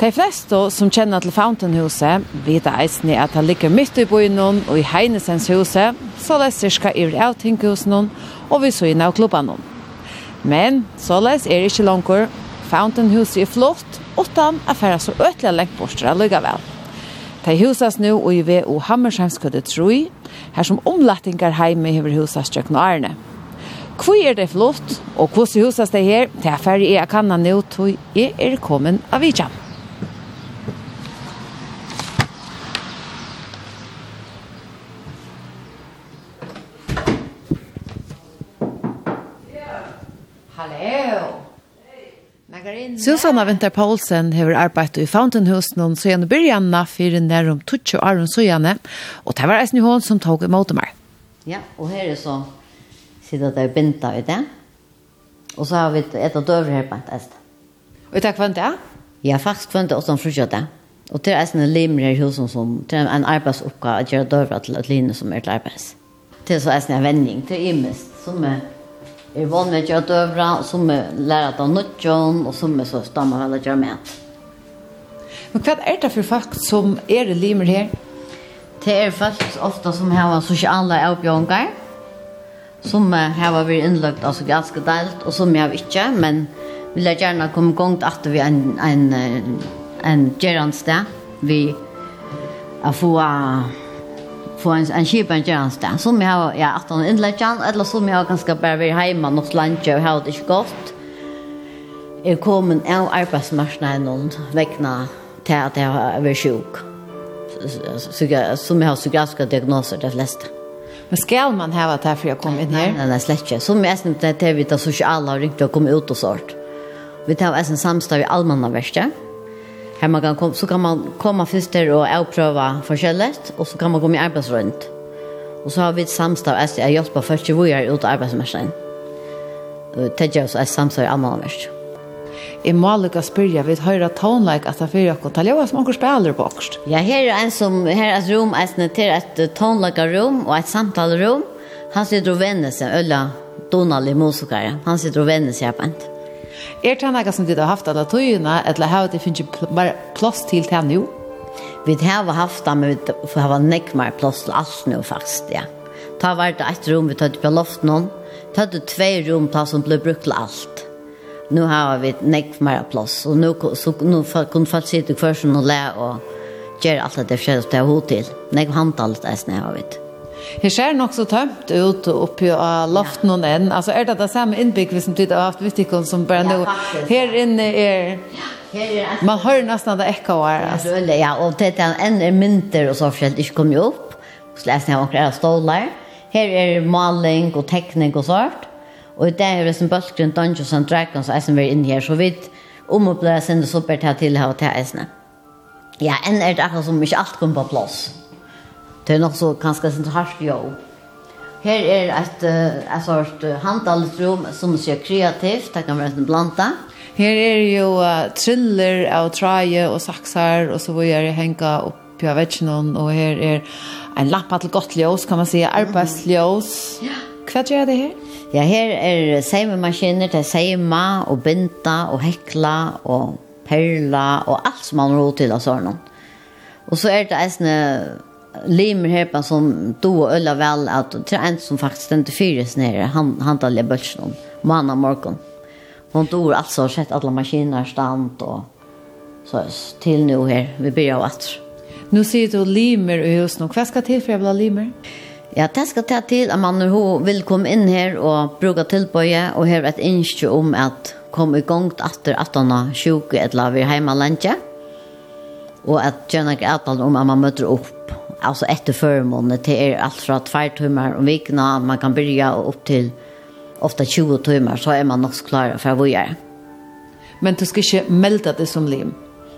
De fleste som kjenner til Fountainhuset vet eisne at det ligger midt i byen og i Heinesens huset, så det er cirka i avtinghusen og vi så inn av klubben. Men så les er ikke langer. Fountainhuset er flott, utan at færre så øtlige lengt borster vel. De husas nu og i VO Hammersheims troi, her som omlattingar heime hever husas tjøkken Arne. Hvor er det flott, og hvordan husas det her, det er ferdig jeg kan nå, tog jeg er kommet av vidtjen. Susanna Winter Paulsen har arbeidt i Fountain House noen søgjende byrjanna for nærum 20 år søgjende, og det var en hånd som tog imot meg. Ja, og her er så sitter det binta i det, og så har vi et av døver her på en test. Og det er kvendt det? Ja, faktisk kvendt det, og så frutjer det. Og det er eisen limer her i husen som, til en arbeidsoppgave å gjøre døver til et linje som er til arbeids. Det er så eisen en vending, til imest, som er Jeg vann ikke at øvre, som er lærer av nødgjøn, og som er så stammer vel å gjøre med. Men hva er det for folk som er limer her? Det er folk ofte som har sosiale avbjørnger, som har vært innløpt av ganske delt, og som jeg ikke, men vil jeg gjerne komme i gang til at vi en, en, en, en gjerne sted. Vi har fått få en, en kjipa en gjerne Som jeg har, ja, at han innlagt han, eller som jeg har ganske bare vært hjemme hos landet, og har det ikke godt. Jeg kom en av arbeidsmarsene noen vekkene til at jeg har vært sjuk. Som jeg har psykiatriske diagnoser, de fleste. Men skal man ha det for jeg kom inn her? Nei, nei, slett ikke. Som jeg snakker til at vi tar sosiale og ringte og kom ut og sånt. Vi tar en samstad i allmannverkstedet Här man kan kom, så kan man komma först där och avpröva förskället och så kan man gå med arbetsrunt. Och så har vi ett samstav att jag hjälper först ju vi är ute arbetsmarknaden. Och det gör oss ett samstav annan värst. I må lykke spørre, vi höra tonelike at det er fyrir okkur, jag som okkur spelar på också. Ja, här är en som, här är et rom, et til ett tonlike rum och ett samtalrum. Han sitter och vänder sig, Ølla Donald i musikere. Han sitter og vender seg på. Er det noe som du har haft alle togene, eller har du finnes bare plass til det nå? Vi har haft det, men vi har nekk mer plass til alt nå faktisk, ja. Ta var det et rom vi tatt på loftet noen, tatt det tve rom plass som ble brukt til alt. Nå har vi nekk mer plass, og nå, så, nå kunne folk sitte hver som og le og gjøre alt det forskjellige til å ha hod til. Nekk handtalt det er snøy har vi det. Her ser nok så tømt ut oppi av loften og enn. Altså er det det samme innbygg som du har haft vittikon som bare nå. Her inne er... Man hører nesten det ekka var. Altså. Ja, og det er en er mynter og så forskjellig ikke kommer opp. Så leser jeg noen stålar. Her er maling og tekning og sånt. Og det er som bølgrunn Dungeons and Dragons, jeg som er inne her, så vidt om å bli sendt så til å ha til eisene. Ja, enn er det akkurat som ikke alt kommer på plass. Det er nok så ganske sånn hardt jo. Her er et, et sort handelsrom som ser kreativt, det kan være en blanda. Her er jo uh, triller av traje og saksar og så vil jeg henge opp av vetsjonen, og her er en lampa til godt ljøs, kan man si, arbeidsljøs. Ja. Hva gjør det her? Ja, her er seimemaskiner til seima og binta og hekla og perla og alt som man har råd til av sånn. Og så er det en limer här som då ölla väl att tre en som faktiskt inte fyres nere. Han han tar le bulsen manna morgon hon då alltså sett alla maskiner stand och så till nu här vi börjar att nu ser du limer och just vad ska till för jävla limer? Ja, det ska ta till att man nu vill komma in här och bruka tillböja och här ett inskje om att komma igång efter att han har sjuk eller vi hemma lunch. Och att känna att om att man möter upp alltså efter förmånen till er allt från två timmar om veckorna man kan börja upp till ofta 20 timmar så är man nog klar för vad gör. Men du ska inte melda det som lim?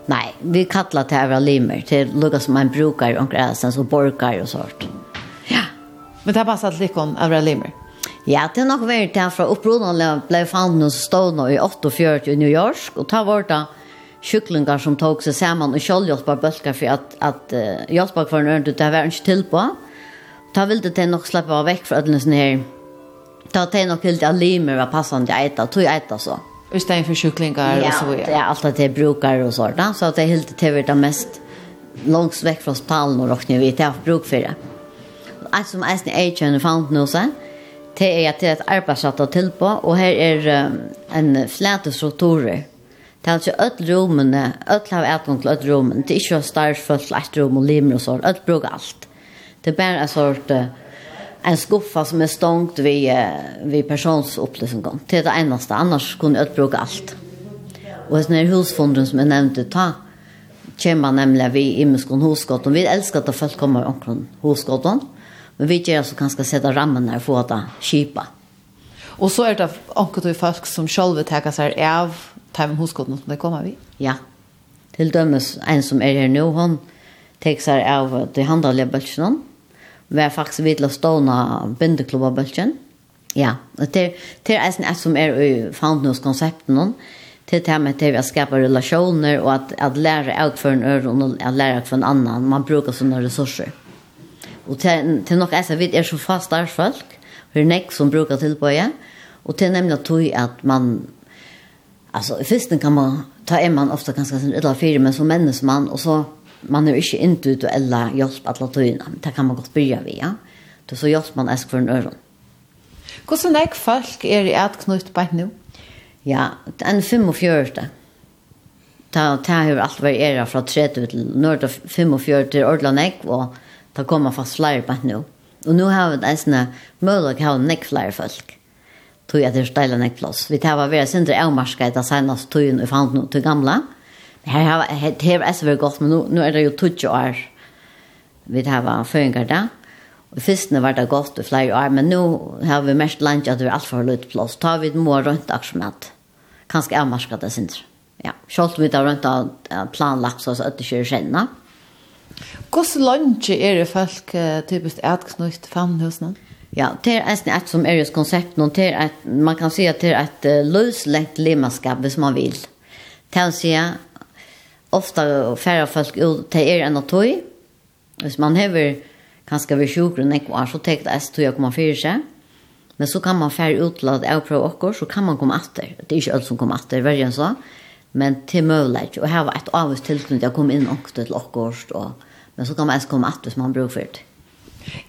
Nej, vi kallar det här limer till lugga som man brukar och gräsen så borkar och sånt. Ja, men det har passat likon av limer? Ja, det är nog varit det här från upprodan blev fan och stående i 48 i New York och ta vart det kycklingar som tog samman och og kjollhjelpar bölkar för att, att uh, hjelpar kvar en det var inte till på. Ta vill det nog släppa av väck för alle sånne här. Ta det nog ville att limer var passande eita, tog eita så. I stedet for kyklingar ja, og så videre. Ja, alt at det brukar og sånt. Så det de helt til det mest långs vekk fra spalen og råkne vi til å bruke for det. Alt som eisen er kjønne fant nå seg, det er at det er et arbeidssatt å tilpå, og her er um, en flete strukturer Det er altså öll rommene, öll har utgång til öll rommene. Det er ikke starfullt, ett rom og limer og så. Öll bruker alt. Det er bare en sort en skuffa som er stångt vid, vid personsopplysningen. Det er det eneste, annars kunne öll bruke alt. Og sånn her husfondren som jeg nevnte, ta kommer nemlig vi i muskon husgåten. Vi elsker at folk kommer omkring husgåten. Men vi gjør så kanskje sette rammen her for å ta kipa. Og så er det omkring folk som selv tar seg av ta med som det kommer vi. Ja, til dømes en som er her nå, hun tek seg av de handelige bølgene. Vi er faktisk vidla stående bindeklubba bølgen. Ja, og til, til en som er i foundnus-konsepten til det med til å skapa relasjoner og at, at lære ut for en øre og at lære av for en annan. Man brukar sånne ressurser. Og til, til nok er så vidt er så fast der folk, for det er nek som brukar tilbøye, og til nemlig at man Alltså i fisten kan man ta en man ofta ganska sin eller fyra men som männisman och så man är ju inte intellektuella hjälp alla men Det kan man gott börja vi ja. Då så hjälper man äsk för en öron. Hvordan er folk er i et knytt på nå? Ja, en 45. Ta, ta har alt era från 30 till nord og 45 ordla Ordlandek, och ta kommer fast flyr på nu. Och nu har vi nästan möjlighet att ha nekk flere folk tog jag till ställa steile nek plass. Vi tar var vera sindre avmarska det senast tog og fant noe till gamla. Här har det har vært väl godt, men nu, nu är det ju 20 år vi tar var føringer da. Og fyrstene var det godt i flere år, men nu har vi mest land at det er alt for løyt plass. Ta vi må rundt aksjonet. Kanskje avmarska det sindre. Ja, selv vi tar rundt planlagt så at det ikke er. Hvordan lunge er det folk typisk etknøyt fannhusene? Ja. Ja, det er nästan ett som er just konsept, og det er att man kan si at det är ett löslegt limaskap, hvis man vil. Det er å si, ofta færre folk ut till er enn å tog. Hvis man hever kanskje vi sjukker og nekvar, så tek det S2 jeg kommer fyrir seg. Men så kan man færre ut til at jeg prøver okkur, så kan man komme atter. Det er ikke alt som kommer atter, verre enn så. Men til møvleik, og her var et avvist tilknytt, jeg kom inn okkur til åkker, men så kan man ens komme atter hvis man bruker for det.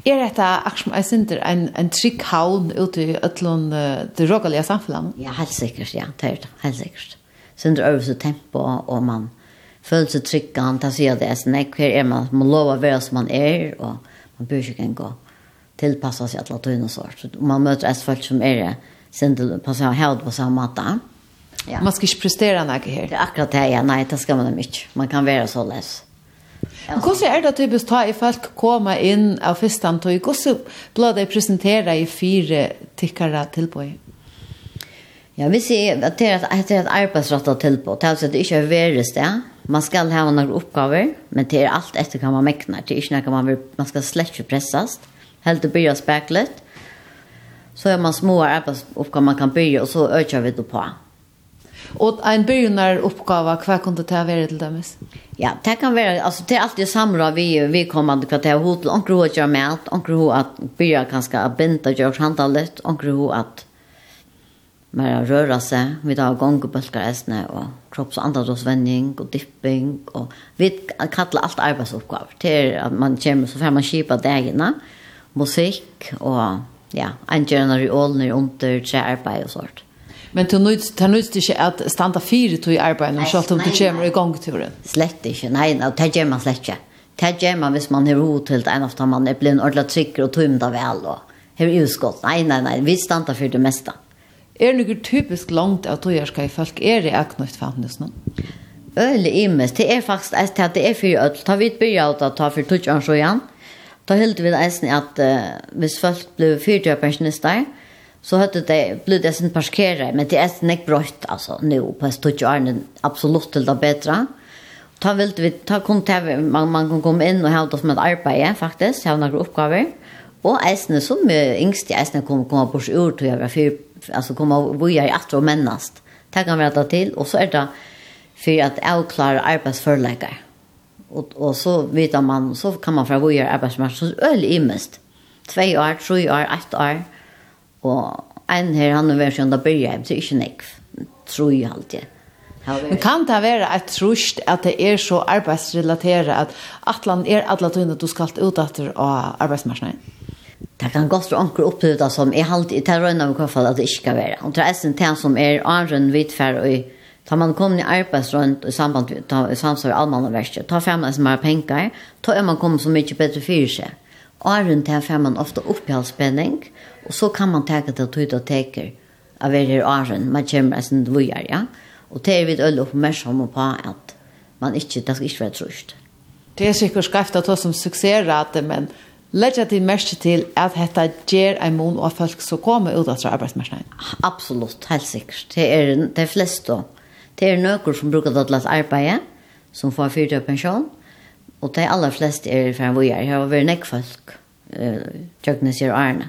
Er dette akkurat jeg synes en, en trygg havn ute i Øtlån, det rågelige samfunnet? Ja, helt sikkert, ja, det er det, helt sikkert. Synder øvelse tempo, og man føler seg trygg, han tar seg av det, sånn, hver er man, man lover å være som man er, og man bør ikke gå tilpassa seg alle tøyne sår. Så man møter et folk som er synder på samme held på samme måte. Ja. Man skal ikke prestere noe her? Det er akkurat det, ja, nei, det skal man ikke. Man kan være så løs. Ja. Men hvordan er det typisk ta i folk komme inn av første antog? Hvordan blir det presenteret i fire tikkere tilbøy? Ja, vi ser at det er et, et arbeidsrettet tilbud. Det er altså at det ikke er verre sted. Man skal ha noen oppgaver, men det er alt etter hva man mekner. Det er ikke noe man, vil, man skal slett ikke presses. Helt til å begynne å spekle Så er man små arbeidsoppgaver man kan begynne, og så øker vi det på. Mm Och en börjar uppgåva vad kan det vara till dem? Ja, det kan vara alltså det är alltid samråd vi vi kommande kvarter hotell och hur att göra med och hur att börja ganska binda görs handalet och hur att mer röra sig vi tar på äsne och kropps och andadrosvändning och dipping och vi kallar allt arbetsuppgåvor till att man kommer så får man kipa dagarna musik och ja, en journal i ålner under tre arbete och sånt. Men du nødt du nødt ikke at standa fire to i arbeidet, og selv om du kommer i gang til det. Slett ikke, nei, nei det gjør man slett ikke. Det gjør man hvis man har ro til det, enn ofte man er blitt ordentlig trykker og tømda vel, og har utskått. Nei, nei, nei, vi standa for det meste. Er det noe typisk langt av togjerska i folk? Er det akkurat fannes noen? Øle imes, det er faktisk et til at det er for øl. Ta vidt bygge av at ta for tutsjans og igjen. Da hilder vi det eisen at uh, hvis folk ble blir fyrtjøpensjonister, så hade det blivit det sin parkera men det är snäck brott alltså nu på stutjärnen absolut till det bättre. Ta vill vi ta kontakt man man kan komma in och hjälpa oss med arbete faktiskt, ha några uppgifter. Och äsna som yngst i äsna kommer komma på ur till jag för alltså komma boja i att och männast. Det kan vi ta till och så är det för att avklara arbetsförläggare. Och och så vet man så kan man från boja arbetsmarknaden så öl i mest. 2 år, 3 år, 8 år Og en her, han er vært sånn, da bør jeg, så ikke nekv, tror jeg alltid. Men kan det være et trusht at det er så arbeidsrelateret at atlan er alle tøyne du skal ut etter av arbeidsmarsjonen? Det kan godt være anker oppbytta som er alltid, det er røyna vi kan falle at det ikke skal være. Og det er en ting som er anren vidfær og i Tar man kommer i arbeidsrønt i samband med samsvar allmannaverket, tar frem en som har penger, tar man kommet så mye bedre fyrir seg. Åren til får man ofte opphalspenning, og så kan man tenke til tøyde og teker av hver her åren. Man kommer en sånn vujer, ja. Og det er vi øl oppmerksomme på at man ikke, det skal ikke være trusht. Det er sikkert skreft at det som suksessrate, men Lägg att till mest till att detta ger en mån av folk som kommer ut av arbetsmarknaden. Absolut, helt sikkert. Det är de flesta. Det är några som brukar att läsa arbete, som får fyra pension. Og de aller fleste er fra en er. Jeg har vært nekk folk, tjøknes i Arne,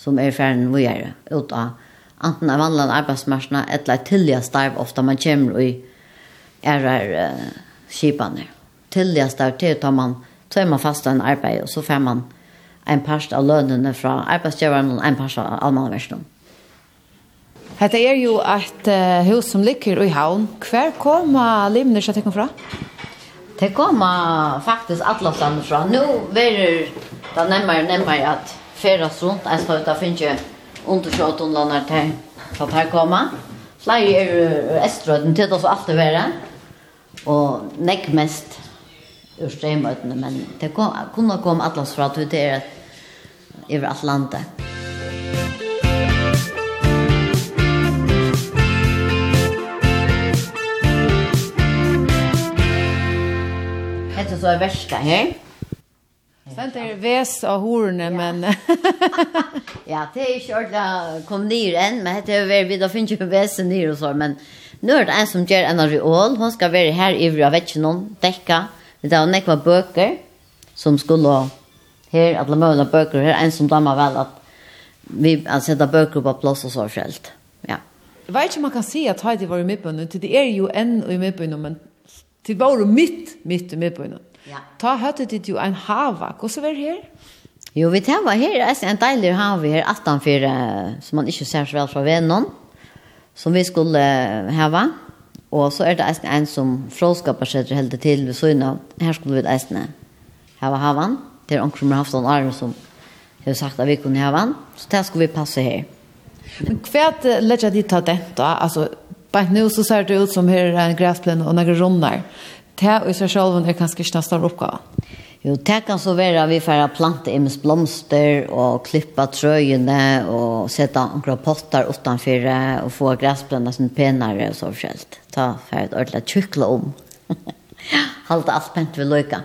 som er fra en er, ut av enten av vanlige arbeidsmarsene, eller tillige starv, ofte man kommer i ærer uh, skipene. Tillige starv til tar man, så er man fast en arbeid, og så får man en parst av lønene fra arbeidsgjøren, og en parst av allmannversen. Hetta er jo et uh, hus som ligger i havn. Hver kommer limene seg tekken fra? Ja. Det kommer faktisk alla stande fra. Nu verer det nemmere og nemmere at feras rundt. Jeg skal ut og finne under 28 lander til at her kommer. Flere er estrøden til det som alltid være. Og nekk mest ur streimøtene, men det kunne komme atlas fra at det er at over Atlanta så är värsta här. Sen det är väs av hornen men Ja, det är ju jag kom ner än men det är väl vi då finns ju väs ner och så men nu är det en som ger en reol. Hon ska vara här i jag vet någon täcka. Det där några böcker som skulle här alla möna böcker här en som dammar väl att vi alltså sätta böcker på plats och så självt. Ja. Jag vet inte om man kan se att Heidi var i midtbönen, till det är ju en i midtbönen, men till var mitt, mitt i midtbönen. Ja. Ta høttet ditt jo en hava. Hvordan var det her? Jo, vi tar var her. Det er en deilig hava her, 18-4, som man ikke ser så vel fra vennom, som vi skulle hava. Og så er det eisen en som fråskapar seg heldig til ved søgn. Her skulle vi eisen hava havan. Det er omkring som har haft en arm som har sagt at vi kunne havan. Så det skulle vi passe her. Men hva legger de ta dette? Altså, Bare nå så ser det ut som her er en græsplen og noen runder det i seg selv er kanskje ikke den større oppgaven. Jo, det kan så være at vi får plante imes blomster og klippe trøyene og sette noen potter utenfor og få græsbrønne som penere og så forskjellig. Ta for et ordentlig tjukle om. Halte alt pent ved løyka.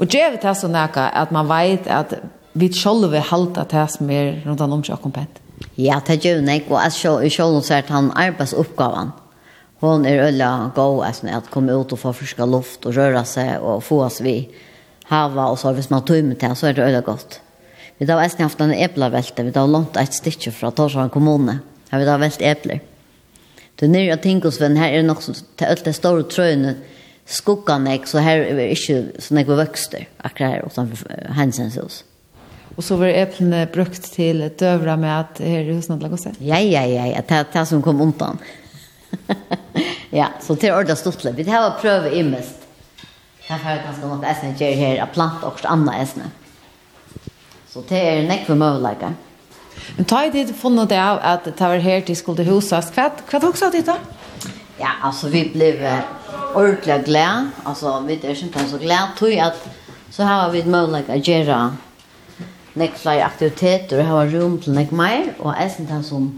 Og det er det som er at man vet at vi selv vil halte det som er rundt om seg pent. Ja, det er jo nek, og jeg selv at han arbeidsoppgaven hon är er ölla go alltså at komme ut och få friska luft och röra sig och få oss vi hava och så hvis man tömmer til så är det ölla gott. Vi har äsna haft en äpplevälte, vi har långt ett stykke från Torshavn kommune. Her vi har vält epler. Du nere jag tänker oss, här är det så till ölla store tröjna skuggan ek, så här är det ikke så nek vi växter, akkurat her utanför hensens hos. Och så var eplene brukt till døvra med att her är husnadlag och så. Ja, ja, ja, ja, det som kom undan ja, så det er ordentlig stortlig. Vi har prøvd i mest. Derfor er det ganske nok æsne gjør her, at plant og andre æsne. Så det er nekve møvelager. Men ta i tid funnet det av at det var her til skulle huset. Hva, hva tok så ditt da? Ja, altså vi ble ordentlig glad. Altså vi er ikke så glad. Tog at så har vi et å gjøre nekve flere aktiviteter og har rom til nekve mer. Og æsne det som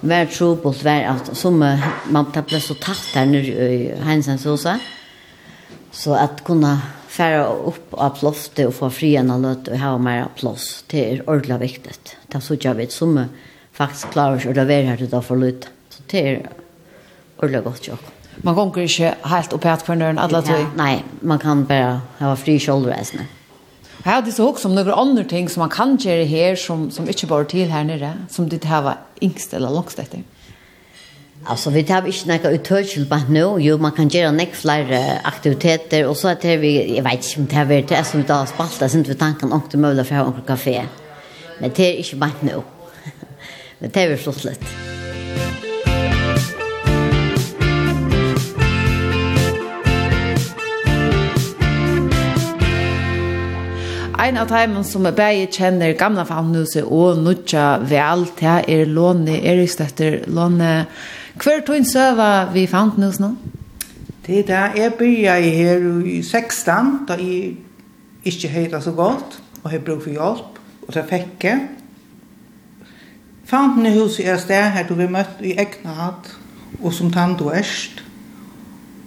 vær trobult vær at som man ble så tatt der nere i Heinsens huset. Så at kunne fære opp av ploftet og få fri en av løt og ha mer plås, det er ordentlig viktig. Det er så ikke jeg vet, som faktisk klarer seg å levere her til å få løt. Så det er ordentlig godt jo. Man kan ikke helt opp i hatt for nøren alle tog? Ja, nei, man kan bare ha fri kjølreisende. Jag hade så också om några andra ting som man kan göra här som, som inte bara till här nere, som det här var yngst eller långst efter. Alltså vi tar inte några utörsel på nu. Jo, man kan göra några fler aktiviteter och så att vi, jag vet inte om det här är det som vi tar spalta, så inte vi tanken om det möjliga för att ha en kafé. Men det är inte bara nu. Men det är vi flott lite. en av teimen som er bæg kjenner gamla famnhuset og nutja vel, til er Låne Eriksdøtter. Låne, hver tog en søva vi famnhuset nå? Det er det. Jeg begynte her i 16, da jeg ikke høyde så godt, og jeg brug for hjelp, og så fikk jeg. Famnhuset er sted her du vi møtt i egna og som tann og erst.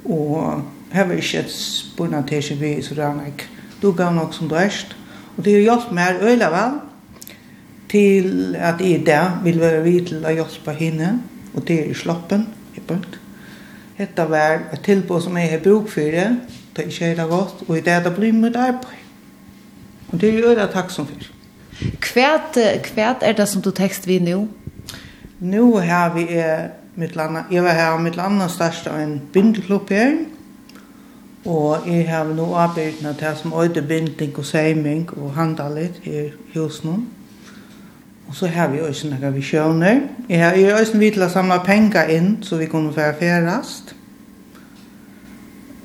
Og her var ikke et spørsmål til seg vi, så det er nok du gav nok som du erst. Og det har hjulpet meg øyla vel til at jeg der vil være vid til å hjelpe henne, og det er i sloppen, i punkt. Hetta var et tilbud som jeg har bruk for det, det er ikke helt godt, og det er det blir mitt arbeid. Og det er jo det takksom for. Kvært, kvært er det som du tekst vi nå? Nå har vi mitt landa, jeg var her mitt landa største av en bindeklubb her, Og jeg har nå arbeidet med det som øyde binding og seiming og handalit i husen. Og så har vi også noen visjoner. Jeg har jo også vidt til å samle penger inn, så vi kunne være færest.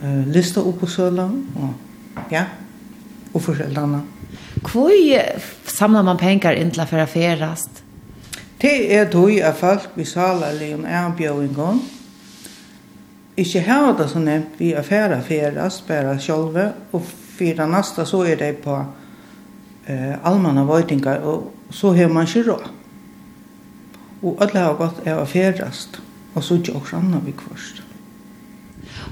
Uh, Lista opp på sølen, og ja, og forskjellig annet. Hvor samler man penger inn til å være færest? Det er tog av folk vi saler litt om erbjøringen, ikke hava det så nevnt vi er færre færas, bare sjolve, og fyra nasta så er det på eh, allmänna vøytingar, og så har man ikke råd. Og alle har gått er færast, og så ikke også anna vi kvarst.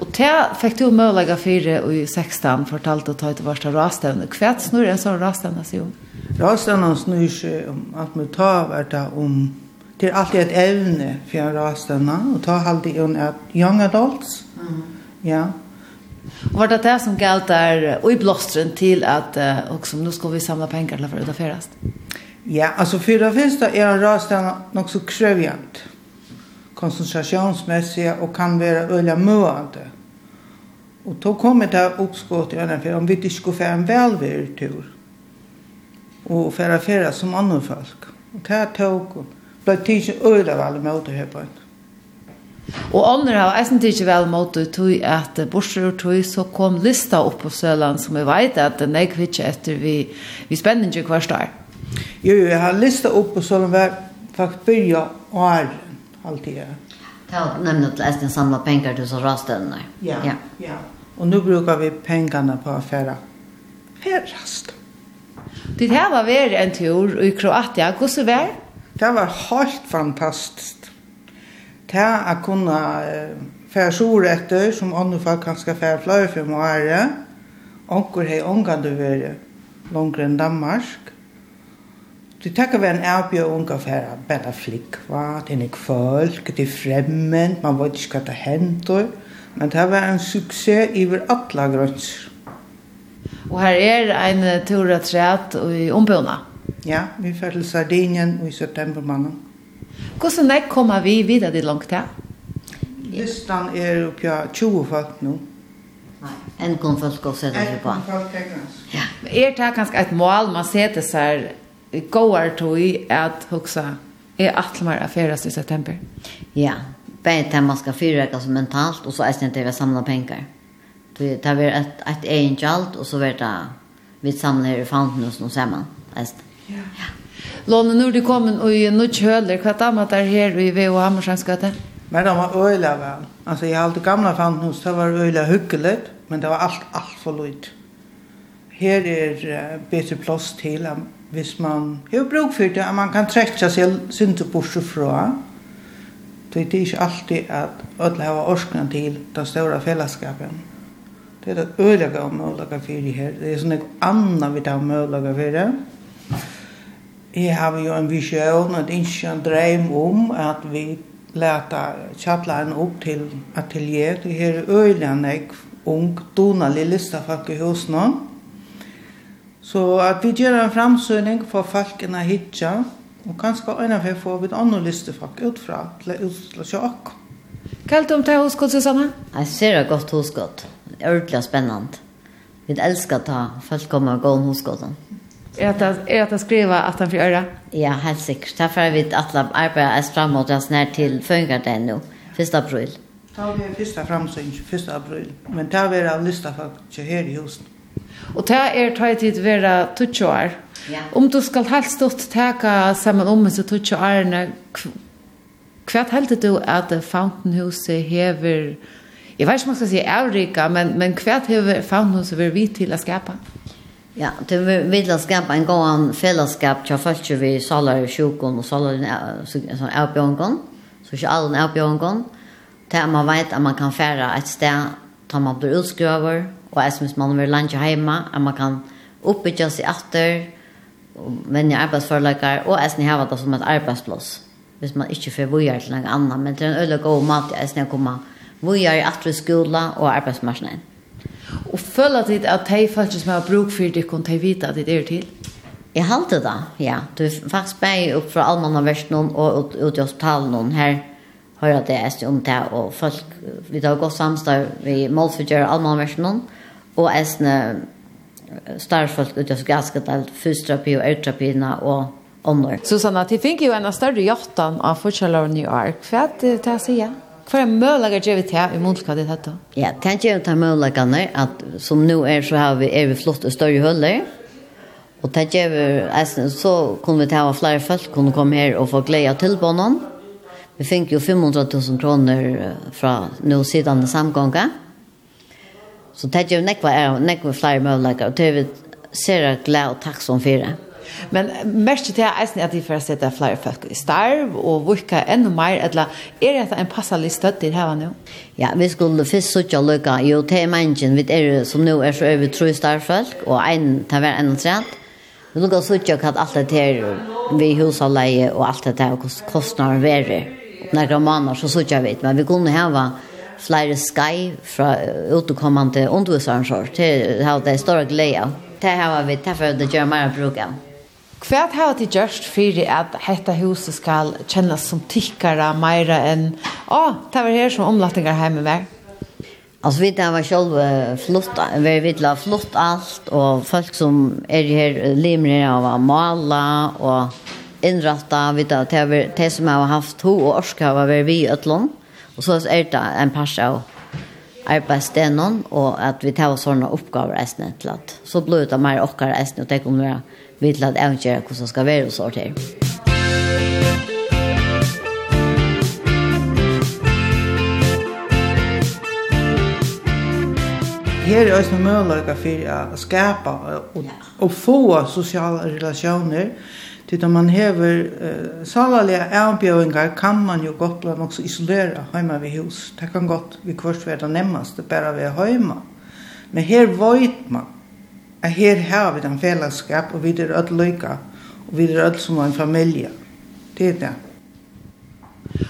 Og te fikk du mølega fire i 16, fortalte å ta ut varsta rastevne. Hva snur en sånn rastevne seg om? Rastevne snur seg om at vi tar hvert om det er alltid et evne for jeg rastene, og ta alltid en young adults. Mm. Ja. Og var det det som galt der, og i blåstren til at, uh, som nå skal vi samle penger til å få ferast? Ja, altså for det første er en rastene nok så krøvjent, konsentrasjonsmessig, og kan være øyne møende. Og då kommer det oppskått i øynene, for om vi ikke skulle få en velverd tur, og få ferast som andre folk. Og det tok blei tidsi øyla vel mot her på en. Og andre har eisen tidsi vel mot det tog at borser og tog så kom lista opp på Søland som vi veit at den er kvitsi etter vi, vi spenner ikke hver stær. Jo, jo, jeg har lista opp på Søland var faktisk byrja og er alltid. Ja, nemlig at eisen samla penger til så rastene. Ja, ja. ja. Og nu brukar vi pengarna på affära. Færast. Det här var väl en tur i Kroatia. Hur så var det? Det var helt fantastiskt. Det å kunne fære sår etter, som andre folk kan skal fære flere for å være, onker har unga du vært langere enn Danmark. Det tenker vi en erbjør unga fære, bare flikva, det er ikke folk, det er fremmed, man vet ikke hva det hender. Men det var en suksess over alle grønser. Og her er en tur og træt i ombøna. Ja, vi fer til Sardinien i september måned. Hvordan er kommer vi videre til langt her? Listan er oppe av 20 folk nå. En kom folk å sette seg på. En kom folk tegnes. Ja. Er det kanskje et mål man setter seg gåar tog at huxa er alt mer affæres i september. Ja, bare til man skal förräka som mentalt og så er det til å samle penger. Det tar vi ett ett egen galt og så vart det vi samler i fountain och så samman. Alltså Ja. Låne, når du kom i Nuts Høler, hva er damer der her i VH Hammershansgata? Men det var øyla vel. Altså, jeg hadde gamla fant hos, det var øyla hyggelig, men det var alt, alt for lyd. Her er uh, bedre plass til, um, hvis man har bruk for det, at man kan trekke seg synte bort fra. Det er ikke alltid at alle har orskene til den store fellesskapen. Det er det øyla gav møllega fyrir her. Det er sånn et anna vi tar møllega fyrir her. Jeg har jo en vision, en innsjøn dreim om at vi leta kjattlein opp til atelier. Det her er øyland jeg ung, donalig listafolk i hos husene. Så at vi gjør en framsøgning for folkene hitja, og kanskje øyne for få vi andre listafolk utfra til å utsla sjokk. Hva er det om det huskott, Susanne? Jeg ser det godt hos godt. Det er ordentlig spennende. Vi elsker å ta folk kommer og gå om godt. Är att är att skriva att han får göra. Ja, helt säkert. Därför vi att alla arbetar oss framåt oss när till fungerar det nu. 1 april. Ta vi första framsyn 1 april. Men ta vi av lista för här i huset. Och ta er ta tid vara tutchar. Ja. Om du skall helt stort ta samman om så tutcharna Kvart heldur du at Fountainhuset hever, jeg vet ikke om man skal si avrika, men, men kvart hever Fountainhuset vært vidt til å skapa? Ja. Ja, det vil att skapa en gåan fellesskap til folk vi salar i sjukon og salar en sån avbjörngon. Så inte all en til at man vet at man kan färra et sted tar man blir utskröver og jeg synes man vil lande hjemme, at man kan uppbygga sig efter och vänja arbetsförläggare och är som har det som et arbeidsplass, Hvis man ikke får vojar til något annat men det är en öliga god mat jeg synes jeg kommer kommer vojar efter skola och arbetsmarknaden. Og føler dit at de folk som har bruk for det, kan de vite at det er til? Jeg halte det, ja. Du er faktisk bare opp fra allmannversen og ut ut i hospitalen her hører det jeg om det, og folk, vi tar godt samstår, vi målforgjør allmannversen og jeg starfolk ut i hospitalen, alt fysioterapi og eroterapiene og ånder. Susanna, de finner jo en større jottan av forskjellene i år. Hva er det til å si? Ja? Hva er mulig å gjøre til i månedkva i dette? Ja, det gjør vi til møllegane, at som nå er så har vi, er vi flott og større huller. og det gjør vi, så kunne vi ta å flere folk, kunne komme her og få glede av tilbånden. Vi fikk jo 500 000 kroner fra nå siden samgånga. Så det gjør vi nekva, nekva flere møllega, og det er vi ser glede og takk som fyrir. Men mest til jeg eisen er at de får sette flere folk i starv, og virke enda mer, eller er det en passelig støtt til her nå? Ja, vi skulle først søtte og lykke. Jo, til mennesken, vi er som nå er så over tro starvfolk, og en tar hver enda trent. Vi lukket søtte hva hatt alt det her ved husavleie og alt det er og kostnader verer. Når måneder så søtte vi, men vi kunne hava flere skai fra utekommende undervisarensår til å ha det større glede. Det har vi, derfor det gjør mer bruk av. Hva har du gjort for at dette huset skal kjennes som tikkere mer enn «Å, det var her som omlattinger hjemme med?» Altså, vi där var selv flott, vi vill ha flott allt och folk som är här limmer av å male och innrette, vi där det det som har haft ho och orska var vi i Ötlån. Och så är det en pass av arbeidsstenen, och att vi tar sånne oppgaver ästnet till så blir det mer åkare ästnet och det kommer være vi til at eventyr hvordan skal være hos året her. Her er også mulighet for å skapa og, og få sosiale relasjoner. Til da man hever uh, salalige avbjøringer kan man jo godt blant også isolere hjemme ved hus. Det kan godt vi kvart være det nemmeste bare ved hjemme. Men her vet man at her har vi den fellesskap, og vi er alt lykke, og vi er alt som en familie. Det er det.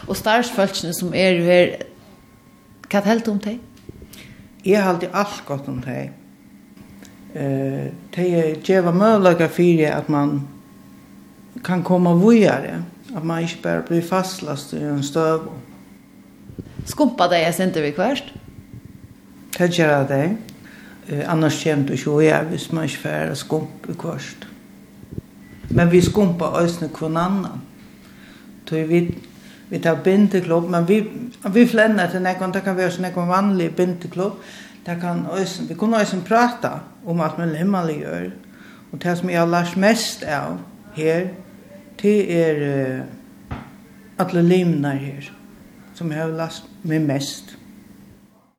Og starsfølsene som er her, hva er helt om deg? Jeg har alltid alt godt om deg. Uh, det er gjeva møllaga fyrir at man kan komme vujare, at man ikke bare blir fastlast i en støv. Skumpa deg, jeg sendte vi hverst? Det gjør jeg deg. Eh, annars kommer du ikke å gjøre hvis man ikke får skumpe kvart. Men vi skumper øsne kvann annan. Så vi, vi tar bindeklubb, men vi, vi flenner til nekon, det kan være sånn nekon vanlig bindeklubb. Det kan øsne, vi kunne øsne prata om alt man himmelig gjør. Og det som jeg har lært mest av her, det er uh, alle limene her, som jeg har lært meg mest av